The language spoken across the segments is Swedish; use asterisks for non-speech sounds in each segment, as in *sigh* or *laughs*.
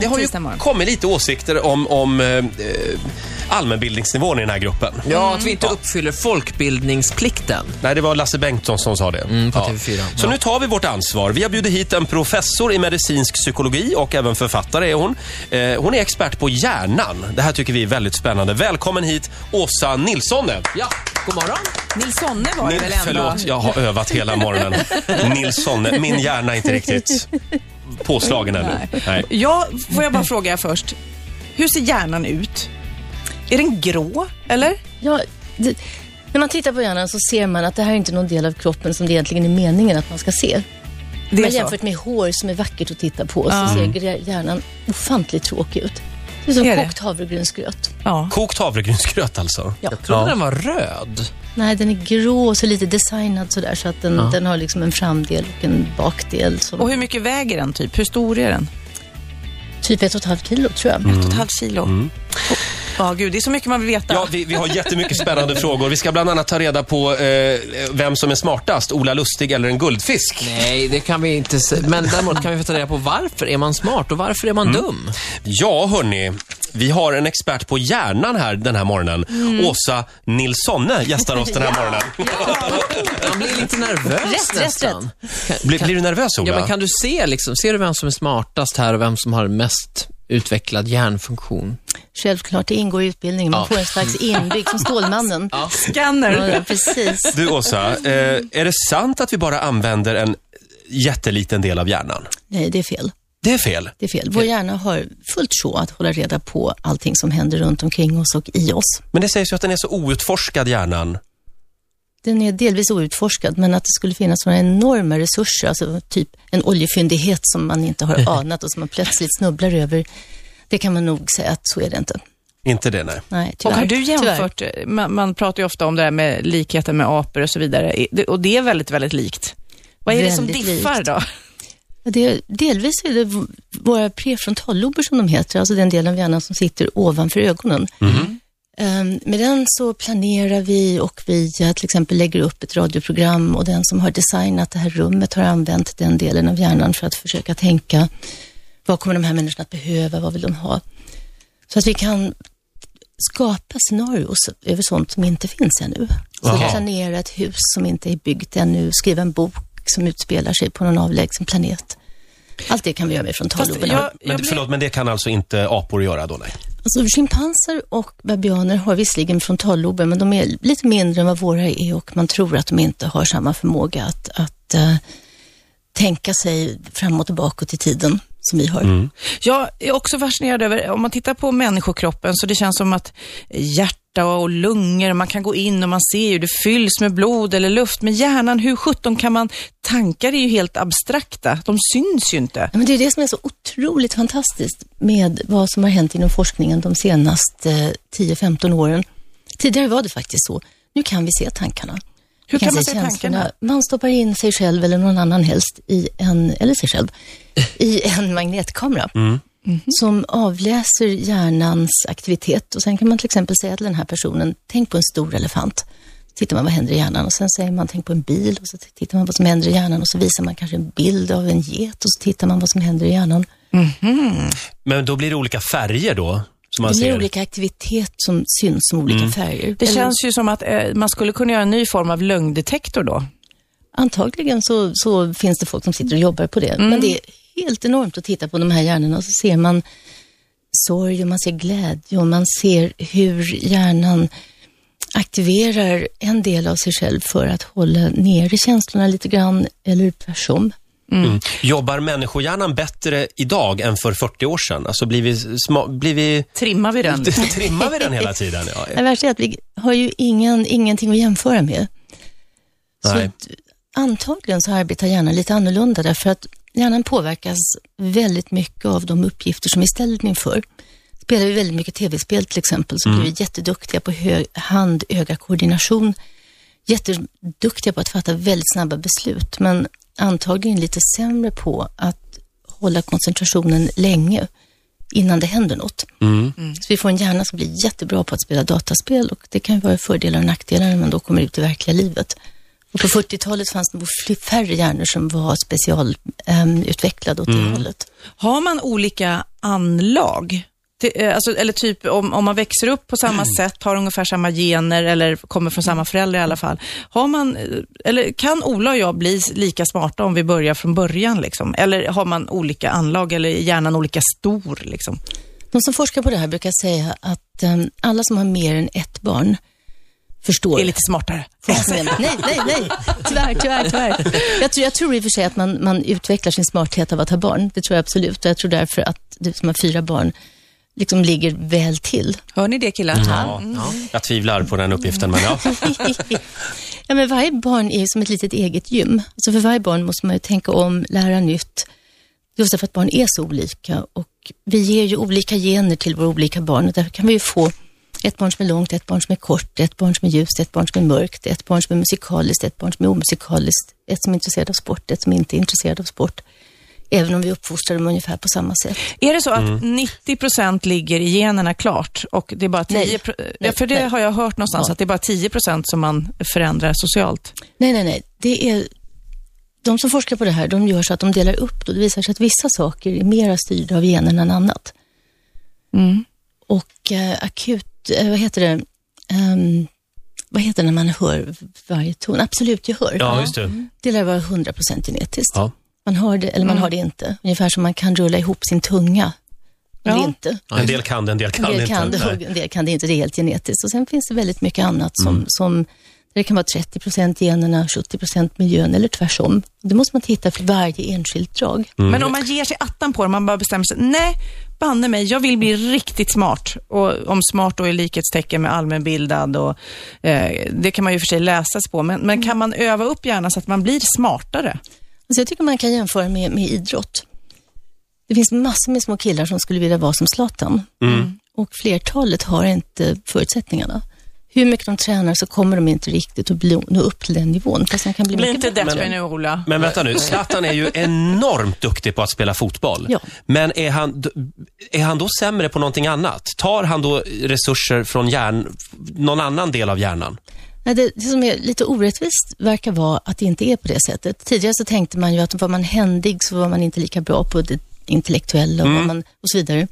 det har ju kommit lite åsikter om, om eh, allmänbildningsnivån i den här gruppen. Ja, att vi inte uppfyller folkbildningsplikten. Nej, det var Lasse Bengtsson som sa det. Mm, på TV4. Så Ja. nu tar vi vårt ansvar. Vi har bjudit hit en professor i medicinsk psykologi och även författare är hon. Eh, hon är expert på hjärnan. Det här tycker vi är väldigt spännande. Välkommen hit, Åsa Nilssone. Ja, god morgon. Nilssonne var det väl ändå? Förlåt, jag har övat hela morgonen. *laughs* Nilssone. Min hjärna är inte riktigt påslagen ännu. Nej. Ja, får jag bara fråga först. Hur ser hjärnan ut? Är den grå, eller? Ja, det, när man tittar på hjärnan så ser man att det här är inte någon del av kroppen som det egentligen är meningen att man ska se. Det är Men så. jämfört med hår som är vackert att titta på så ser gre- hjärnan ofantligt tråkig ut. Det är som Är det? kokt havregrynsgröt. Ja. Kokt havregrynsgröt alltså. Jag trodde den var röd. Nej, den är grå och så lite designad sådär så att den, den har liksom en framdel och en bakdel. Som, Och hur mycket väger den typ? Hur stor är den? Typ ett och ett halvt kilo tror jag. Ett och ett halvt kilo. Ja, gud, det är så mycket man vill veta. Ja, vi, vi har jättemycket spännande frågor. Vi ska bland annat ta reda på eh, vem som är smartast, Ola Lustig eller en guldfisk. Nej, det kan vi inte se. Men däremot kan vi få ta reda på varför är man smart och varför är man dum? Ja, hörni. Vi har en expert på hjärnan här den här morgonen. Åsa Nilssonne gästar oss den här morgonen. *laughs* Man blir lite nervös Rätt, rätt, nästan. Kan, Blir, blir du nervös, Ola? ja, men kan du se liksom, ser du vem som är smartast här och vem som har mest utvecklad hjärnfunktion? Självklart, det ingår i utbildningen. Man Ja. får en slags inbyggd som Stålmannen. Ja, Scanner. ja, precis. Du, Åsa. Eh, är det sant att vi bara använder en jätteliten del av hjärnan? Nej, det är fel. Det är fel. Det är fel. Vår hjärna har fullt sjå att hålla reda på allting som händer runt omkring oss och i oss. Men det sägs ju att den är så outforskad, hjärnan. Den är delvis outforskad, men att det skulle finnas några enorma resurser, alltså typ en oljefyndighet som man inte har *laughs* anat och som man plötsligt snubblar över, det kan man nog säga att så är det inte. Inte det, nej. Nej, Och tyvärr. har du jämfört, man, man pratar ju ofta om det här med likheten med apor och så vidare, och det är väldigt, väldigt likt. Vad är det som diffar likt. då? Det delvis är det våra prefrontallober som de heter, alltså den delen av hjärnan som sitter ovanför ögonen. Ehm, med den så planerar vi och vi till exempel lägger upp ett radioprogram och den som har designat det här rummet har använt den delen av hjärnan för att försöka tänka vad kommer de här människorna att behöva, vad vill de ha? Så att vi kan skapa scenarios över sånt som inte finns ännu. Så planera ett hus som inte är byggt ännu, skriva en bok som utspelar sig på någon avlägsen planet. Allt det kan vi göra med frontalloberna. Men, blir- Förlåt, men det kan alltså inte apor göra då, nej? Alltså, schimpanser och babianer har visserligen frontallober, men de är lite mindre än vad våra är och man tror att de inte har samma förmåga att, att eh, tänka sig framåt och bakåt i tiden som vi har. Jag är också fascinerad över, om man tittar på människokroppen så det känns som att hjärta och lungor, man kan gå in och man ser ju, det fylls med blod eller luft. Men hjärnan, hur sjutton kan man, tankar är ju helt abstrakta, de syns ju inte. Men det är det som är så otroligt fantastiskt med vad som har hänt inom forskningen de senaste eh, 10-15 åren. Tidigare var det faktiskt så. Nu kan vi se tankarna. Hur kan man se tankarna? Man stoppar in sig själv eller någon annan helst i en, eller sig själv, i en magnetkamera. Som avläser hjärnans aktivitet. Och sen kan man till exempel säga till den här personen, tänk på en stor elefant. Så tittar man vad händer i hjärnan? Och sen säger man, tänk på en bil. Och så tittar man vad som händer i hjärnan? Och så visar man kanske en bild av en get. Och så tittar man vad som händer i hjärnan. Men då blir det olika färger då, som man Det ser? olika aktivitet som syns som olika färger. Det Eller- känns ju som att eh, man skulle kunna göra en ny form av lögndetektor då. Antagligen så, så finns det folk som sitter och jobbar på det. Mm. Men det är helt enormt att titta på de här hjärnorna och så ser man sorg och man ser glädje och man ser hur hjärnan aktiverar en del av sig själv för att hålla nere känslorna lite grann eller tvärtom. Mm. Jobbar människohjärnan bättre idag än för 40 år sedan? Alltså blir vi, sma, blir vi Trimmar vi den? *laughs* trimmar vi den hela tiden? Ja. Det värsta är att vi har ju ingen, ingenting att jämföra med. Så Nej. att, antagligen så arbetar hjärnan lite annorlunda därför att hjärnan påverkas väldigt mycket av de uppgifter som vi ställer inför. Spelar vi väldigt mycket tv-spel till exempel så blir vi jätteduktiga på hand-öga-koordination. Jätteduktiga på att fatta väldigt snabba beslut men antagligen lite sämre på att hålla koncentrationen länge innan det händer något. Så vi får en hjärna som blir jättebra på att spela dataspel och det kan ju vara fördelar och nackdelar när man då kommer ut i verkliga livet. Och på 40-talet fanns det nog färre hjärnor som var specialutvecklade åt det hållet. Har man olika anlag? Det, eh, alltså, eller typ om, om man växer upp på samma sätt, har ungefär samma gener eller kommer från samma föräldrar i alla fall. Har man, eh, eller kan Ola och jag bli lika smarta om vi börjar från början? Liksom? Eller har man olika anlag eller är hjärnan olika stor? Liksom? De som forskar på det här brukar säga att um, alla som har mer än ett barn förstår Är lite smartare. forskningen. nej, nej, nej. Tyvärr, tyvärr, tyvärr. Jag tror, jag tror i och för sig att man, man utvecklar sin smarthet av att ha barn. Det tror jag absolut. Och jag tror därför att du som har fyra barn liksom ligger väl till. Hör ni det killar? Ja, jag tvivlar på den uppgiften, men ja. *laughs* ja, men varje barn är som ett litet eget gym. Alltså för varje barn måste man ju tänka om, lära nytt. Just därför att barn är så olika och vi ger ju olika gener till våra olika barn och därför kan vi ju få ett barn som är långt, ett barn som är kort, ett barn som är ljust, ett barn som är mörkt, ett barn som är musikaliskt, ett barn som är omusikaliskt, ett som är intresserad av sport, ett som inte är intresserad av sport. Även om vi uppfostrar dem ungefär på samma sätt. Är det så att 90 procent ligger i generna klart och det är bara 10 Nej. pro- ja, Nej, För det nej. har jag hört någonstans, Ja. att det är bara 10 procent som man förändrar socialt. Nej, nej, nej. Det är, de som forskar på det här, de gör så att de delar upp det. Det visar sig att vissa saker är mera styrda av generna än annat. Mm. Och eh, akut, eh, vad heter det, Ehm, vad heter det när man hör varje ton? Absolut gehör. Ja, just det. Det lär vara 100% genetiskt. Ja. Man har det eller man har det inte. Ungefär som man kan rulla ihop sin tunga. Eller Ja. inte. En del kan det, en del kan En del inte. kan det en del kan det inte. Det är helt genetiskt. Och sen finns det väldigt mycket annat som, Mm. som det kan vara 30% generna, 70% miljön eller tvärsom. Det måste man titta för varje enskilt drag. Mm. Men om man ger sig attan på det, man bara bestämmer sig, nej, banne mig, jag vill bli riktigt smart. Och om smart då är likhetstecken med allmänbildad och eh, det kan man ju för sig läsa sig på. Men, men kan man öva upp hjärnan så att man blir smartare? Alltså jag tycker man kan jämföra med, med idrott. Det finns massor med små killar som skulle vilja vara som Zlatan. Mm. Och flertalet har inte förutsättningarna. Hur mycket de tränar så kommer de inte riktigt att bli, nå upp till den nivån. Fast de kan bli Bli mycket inte bättre. nu, Ola. Men vänta nu, Zlatan är ju *laughs* enormt duktig på att spela fotboll. Ja. Men är han, är han då sämre på någonting annat? Tar han då resurser från hjärn, någon annan del av hjärnan? Nej, det, det som är lite orättvist verkar vara att det inte är på det sättet. Tidigare så tänkte man ju att var man händig så var man inte lika bra på det intellektuella och, vad man, och så vidare.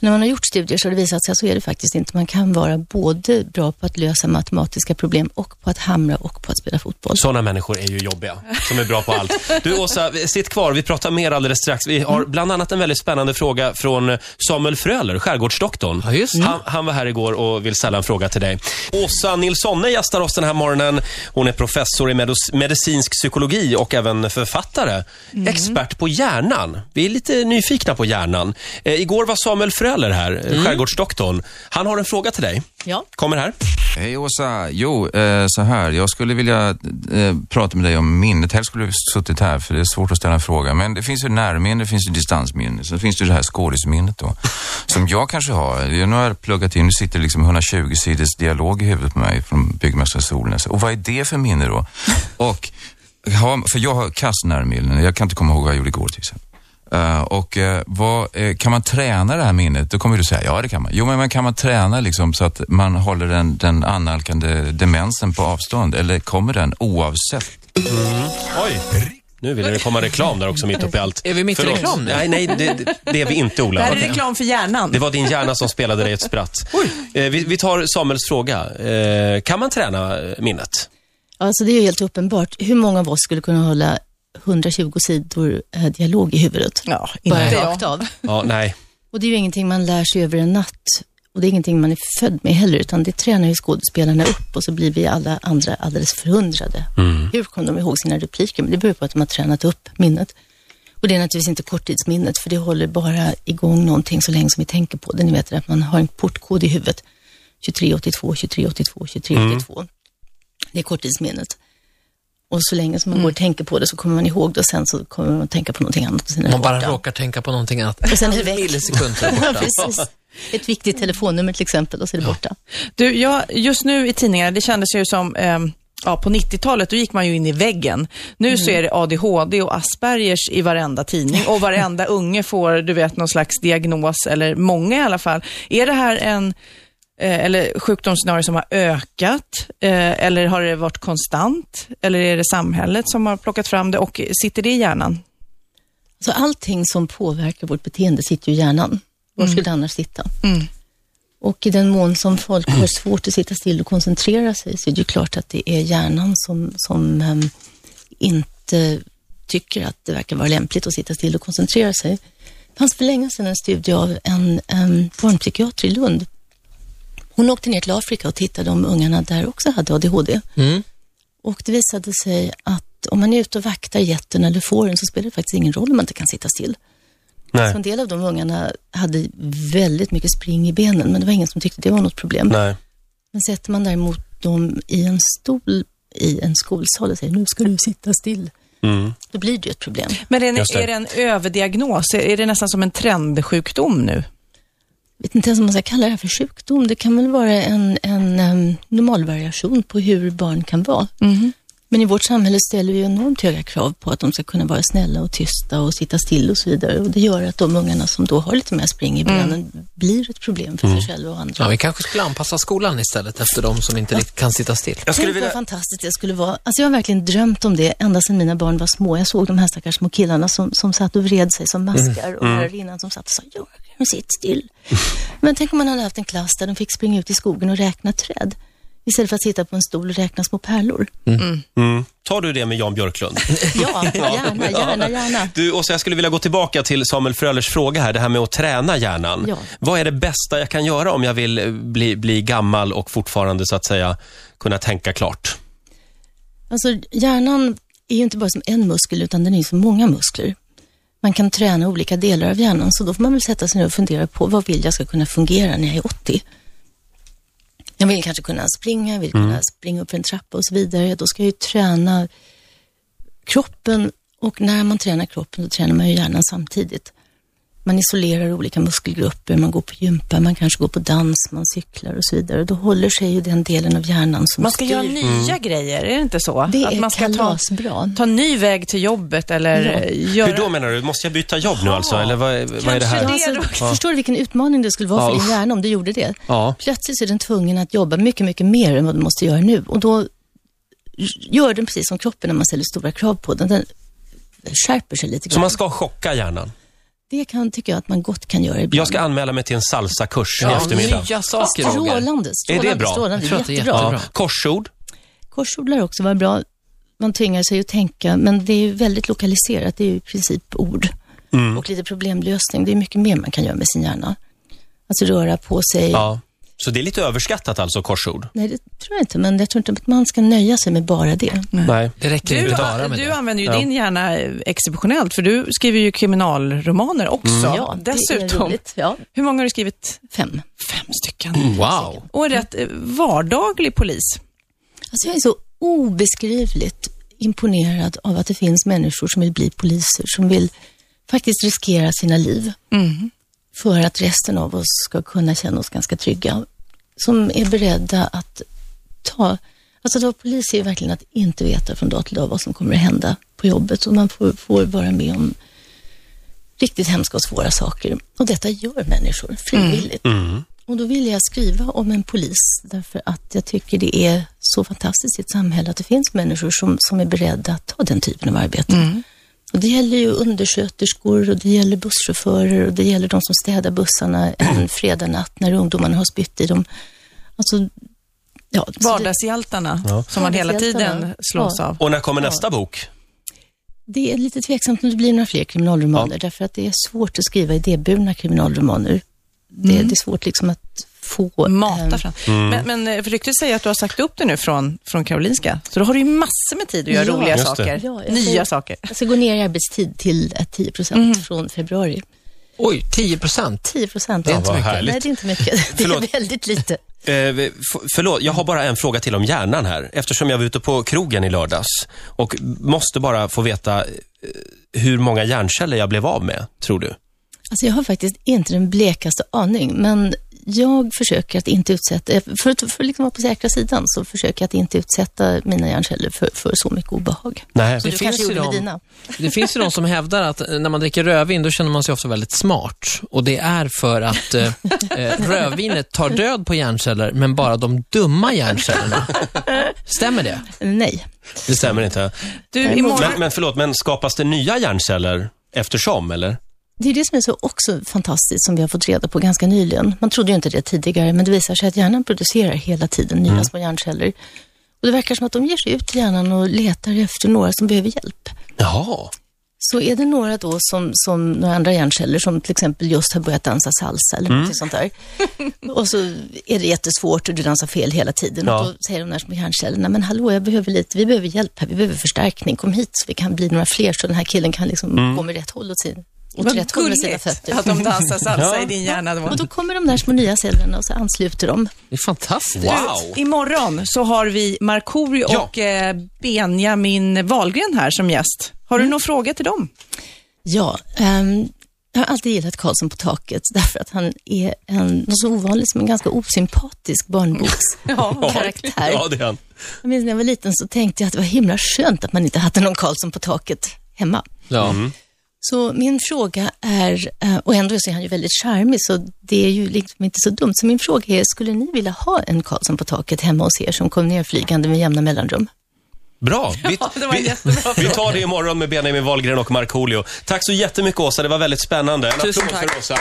Men när man har gjort studier så har det visat sig att så är det faktiskt inte. Man kan vara både bra på att lösa matematiska problem och på att hamra och på att spela fotboll. Sådana människor är ju jobbiga, som är bra på allt. Du Åsa, sitt kvar. Vi pratar mer alldeles strax. Vi har bland annat en väldigt spännande fråga från Samuel Fröler, skärgårdsdoktorn. Ja, just han, han var här igår och vill ställa en fråga till dig. Åsa Nilssonne gästar oss den här morgonen. Hon är professor i medicinsk psykologi och även författare. Expert på hjärnan. Vi är lite nyfikna på hjärnan. Eh, igår var Samuel Fröler här, mm. skärgårdsdoktorn. Han har en fråga till dig. Ja. Kommer här. Hej Åsa. Jo, eh, så här. Jag skulle vilja eh, prata med dig om minnet. Helst skulle du suttit här för det är svårt att ställa en fråga. Men det finns ju närminne, det finns ju distansminne. sen finns det ju det här skådisminnet då. som jag kanske har. Nu har jag pluggat in, nu sitter det liksom 120 sidors dialog i huvudet på mig från byggmästare Solnäs. Och vad är det för minne då? Och, för jag har kass närminne. Jag kan inte komma ihåg vad jag gjorde igår till exempel. Eh, och eh, vad, eh, kan man träna det här minnet? Då kommer du säga, ja det kan man. Jo, men kan man träna liksom så att man håller den, den annalkande demensen på avstånd? Eller kommer den oavsett? Oj. Nu ville det komma reklam där också mitt uppe i allt. Är vi mitt i reklam nu? Nej, nej, det, det, det är vi inte, Det Ola. här är reklam för hjärnan. Det var din hjärna som spelade dig ett spratt. Vi, vi tar Samuels fråga. Kan man träna minnet? Alltså det är ju helt uppenbart. Hur många av oss skulle kunna hålla 120 sidor eh, dialog i huvudet? Ja, Bara inte rakt jag. av. Ja, nej. Och det är ju ingenting man lär sig över en natt. Och det är ingenting man är född med heller, utan det tränar ju skådespelarna upp och så blir vi alla andra alldeles förundrade. Hur kom de ihåg sina repliker? Men det beror på att de har tränat upp minnet. Och det är naturligtvis inte korttidsminnet, för det håller bara igång någonting så länge som vi tänker på det. Ni vet att man har en portkod i huvudet. 2382, 2382, 2382. Det är korttidsminnet. Och så länge som man går och tänker på det så kommer man ihåg det och sen så kommer man att tänka på någonting annat. Man bara råkar tänka på någonting annat. Och sen är det väck. *laughs* Ja, borta. precis. Ett viktigt telefonnummer till exempel och så är det borta. Du, jag, just nu i tidningarna, det kändes ju som, ehm, ja på 90-talet, då gick man ju in i väggen. Nu så är det ADHD och Aspergers i varenda tidning och varenda *laughs* unge får, du vet, någon slags diagnos, eller många i alla fall. Är det här en eh, eller sjukdomsscenario som har ökat? Eh, eller har det varit konstant? Eller är det samhället som har plockat fram det och sitter det i hjärnan? Så allting som påverkar vårt beteende sitter ju i hjärnan. Var skulle det annars sitta? Mm. Och i den mån som folk har svårt att sitta still och koncentrera sig så är det ju klart att det är hjärnan som, som ehm, inte tycker att det verkar vara lämpligt att sitta still och koncentrera sig. Det fanns för länge sedan en studie av en, en barnpsykiater i Lund. Hon åkte ner till Afrika och tittade om ungarna där också hade ADHD. Mm. Och det visade sig att om man är ute och vaktar getten eller fåren så spelar det faktiskt ingen roll om man inte kan sitta still. Nej. Så en del av de ungarna hade väldigt mycket spring i benen, men det var ingen som tyckte det var något problem. Nej. Men sätter man däremot dem i en stol i en skolsal och säger nu ska du sitta still, Mm. då blir det ju ett problem. Men är, det. är det en överdiagnos? Är- Är det nästan som en trendsjukdom nu? Jag vet inte ens om man ska kalla det här för sjukdom. Det kan väl vara en, en ehm, um, normalvariation på hur barn kan vara. Mm-hmm. Men i vårt samhälle ställer vi ju enormt höga krav på att de ska kunna vara snälla och tysta och sitta still och så vidare. Och det gör att de ungarna som då har lite mer spring i benen blir ett problem för sig själva och andra. Ja, vi kanske skulle anpassa skolan istället efter de som inte riktigt kan sitta still. Jag skulle Tänk vilja... vad fantastiskt det skulle vara. Alltså jag har verkligen drömt om det ända sedan mina barn var små. Jag såg de här stackars små killarna som, som satt och vred sig som maskar och lärarinnan som satt och sa Jörgen, sitt still. Men tänk om man hade haft en klass där de fick springa ut i skogen och räkna träd istället för att sitta på en stol och räkna små pärlor. Mm. Tar du det med Jan Björklund? *laughs* *laughs* Ja, gärna, gärna, gärna. Du, och så jag skulle vilja gå tillbaka till Samuel Frölers fråga här, det här med att träna hjärnan. Ja. Vad är det bästa jag kan göra om jag vill eh, bli, bli gammal och fortfarande så att säga kunna tänka klart? Alltså hjärnan är ju inte bara som en muskel utan den är som många muskler. Man kan träna olika delar av hjärnan så då får man väl sätta sig ner och fundera på vad vill jag ska kunna fungera när jag är 80? Jag vill kanske kunna springa, jag vill kunna springa upp för en trappa och så vidare. Då ska jag ju träna kroppen och när man tränar kroppen då tränar man ju hjärnan samtidigt. Man isolerar olika muskelgrupper, man går på gympa, man kanske går på dans, man cyklar och så vidare. Då håller sig ju den delen av hjärnan som Man ska styr. göra nya grejer, är det inte så? Det att är man ska ta, kalasbra. ta en ny väg till jobbet eller Ja. göra... Hur då menar du? Måste jag byta jobb nu alltså? Eller vad, vad är det här? Det alltså. Förstår du vilken utmaning det skulle vara Ja, för din hjärna om du gjorde det? Ja. Plötsligt så är den tvungen att jobba mycket, mycket mer än vad du måste göra nu. Och då gör den precis som kroppen när man ställer stora krav på den. Den skärper sig lite Så grann. man ska chocka hjärnan? Det kan, tycker jag att man gott kan göra ibland. Jag ska anmäla mig till en salsakurs i Ja, eftermiddag. nya saker. Strålande, strålande, Är det bra? strålande. Jag tror att det är jättebra. jättebra. Ja. Korsord? Korsord lär också vara bra. Man tvingar sig att tänka, men det är ju väldigt lokaliserat. Det är ju i princip ord Mm. och lite problemlösning. Det är mycket mer man kan göra med sin hjärna. Alltså röra på sig. Ja. Så det är lite överskattat alltså, korsord? Nej, det tror jag inte, men jag tror inte att man ska nöja sig med bara det. Nej. Det räcker Du, inte bara med du det. använder ju Ja. din hjärna eh, exceptionellt, för du skriver ju kriminalromaner också. Ja, det är Dessutom. roligt. Ja, Hur många har du skrivit? fem. Fem stycken. Wow. Och en rätt eh, vardaglig polis. Alltså jag är så obeskrivligt imponerad av att det finns människor som vill bli poliser, som vill faktiskt riskera sina liv Mm. För att resten av oss ska kunna känna oss ganska trygga. Som är beredda att ta... Alltså att vara polis är verkligen att inte veta från dag till dag vad som kommer att hända på jobbet och man får, får vara med om riktigt hemska och svåra saker. Och detta gör människor frivilligt. Mm. Och då vill jag skriva om en polis därför att jag tycker det är så fantastiskt i ett samhälle att det finns människor som, som är beredda att ta den typen av arbete. Och det gäller ju undersköterskor och det gäller busschaufförer och det gäller de som städar bussarna en fredag natt när ungdomarna har spytt i dem. Alltså, ja, Vardagshjältarna som man hela tiden slås Ja. av. Och när kommer nästa bok? det är lite tveksamt om det blir några fler kriminalromaner därför att det är svårt att skriva idéburna kriminalromaner. Det, det är svårt liksom att få... Mata ehm, fram. Men, men eh, för ryktet säger att du har sagt upp det nu från, från Karolinska. Så då har du ju massor med tid att göra Ja, roliga saker. Ja, jag Nya säger- saker. Jag ska gå ner i arbetstid till eh, 10 procent från februari. Oj, 10 procent. 10 procent. Det är inte vad mycket. härligt. Nej, det är inte mycket. *laughs* Det är *laughs* väldigt lite. Eh, förlåt, jag har bara en fråga till om hjärnan här. Eftersom jag var ute på krogen i lördags och måste bara få veta eh, hur många hjärnceller jag blev av med, tror du? Alltså jag har faktiskt inte den blekaste aning, men jag försöker att inte utsätta, eh, för att, för att liksom vara på säkra sidan, så försöker jag att inte utsätta mina hjärnceller för, för så mycket obehag. Nej. Så Det du finns kanske ju gjorde med de- dina. Det finns ju de som hävdar att eh, när man dricker rödvin då känner man sig ofta väldigt smart. Och det är för att eh, eh, rödvinet tar död på hjärnceller, men bara de dumma hjärncellerna. Stämmer det? Nej. Det stämmer inte. Du, imorgon... Men, men förlåt, men skapas det nya hjärnceller eftersom, eller? Det är det som är så också fantastiskt som vi har fått reda på ganska nyligen. Man trodde ju inte det tidigare, men det visar sig att hjärnan producerar hela tiden nya små hjärnceller. Och det verkar som att de ger sig ut i hjärnan och letar efter några som behöver hjälp. Jaha. Så är det några då som, som några andra hjärnceller som till exempel just har börjat dansa salsa eller något sånt där. Och så är det jättesvårt och du dansar fel hela tiden. Ja. Och då säger de där små hjärncellerna, men hallå, jag behöver lite, vi behöver hjälp här, vi behöver förstärkning, kom hit så vi kan bli några fler så den här killen kan liksom gå med rätt håll åt sin, åt Vad rätt håll med sina gulligt fötter. att de dansar salsa Ja. i din hjärna då. Och då kommer de där små nya cellerna och så ansluter de. Det är fantastiskt. Wow. Imorgon så har vi Markoolio Ja. och eh, Benjamin Wahlgren här som gäst. Har du någon fråga till dem? Ja, ehm, jag har alltid gillat Karlsson på taket *laughs* därför att han är en, något så ovanligt som en ganska osympatisk barnbokskaraktär. *laughs* *laughs* Ja, det är han. Jag minns när jag var liten så tänkte jag att det var himla skönt att man inte hade någon Karlsson på taket hemma. Ja. Så min fråga är, eh, och ändå så är han ju väldigt charmig så det är ju liksom inte så dumt. Så min fråga är, skulle ni vilja ha en Karlsson på taket hemma hos er som kom ner flygande med jämna mellanrum? Bra. *laughs* Vi, Ja, det var en vi, vi tar det imorgon med Benjamin Wahlgren och Markoolio. Tack så jättemycket Åsa, det var väldigt spännande. En Tusen applåd tack. för Åsa.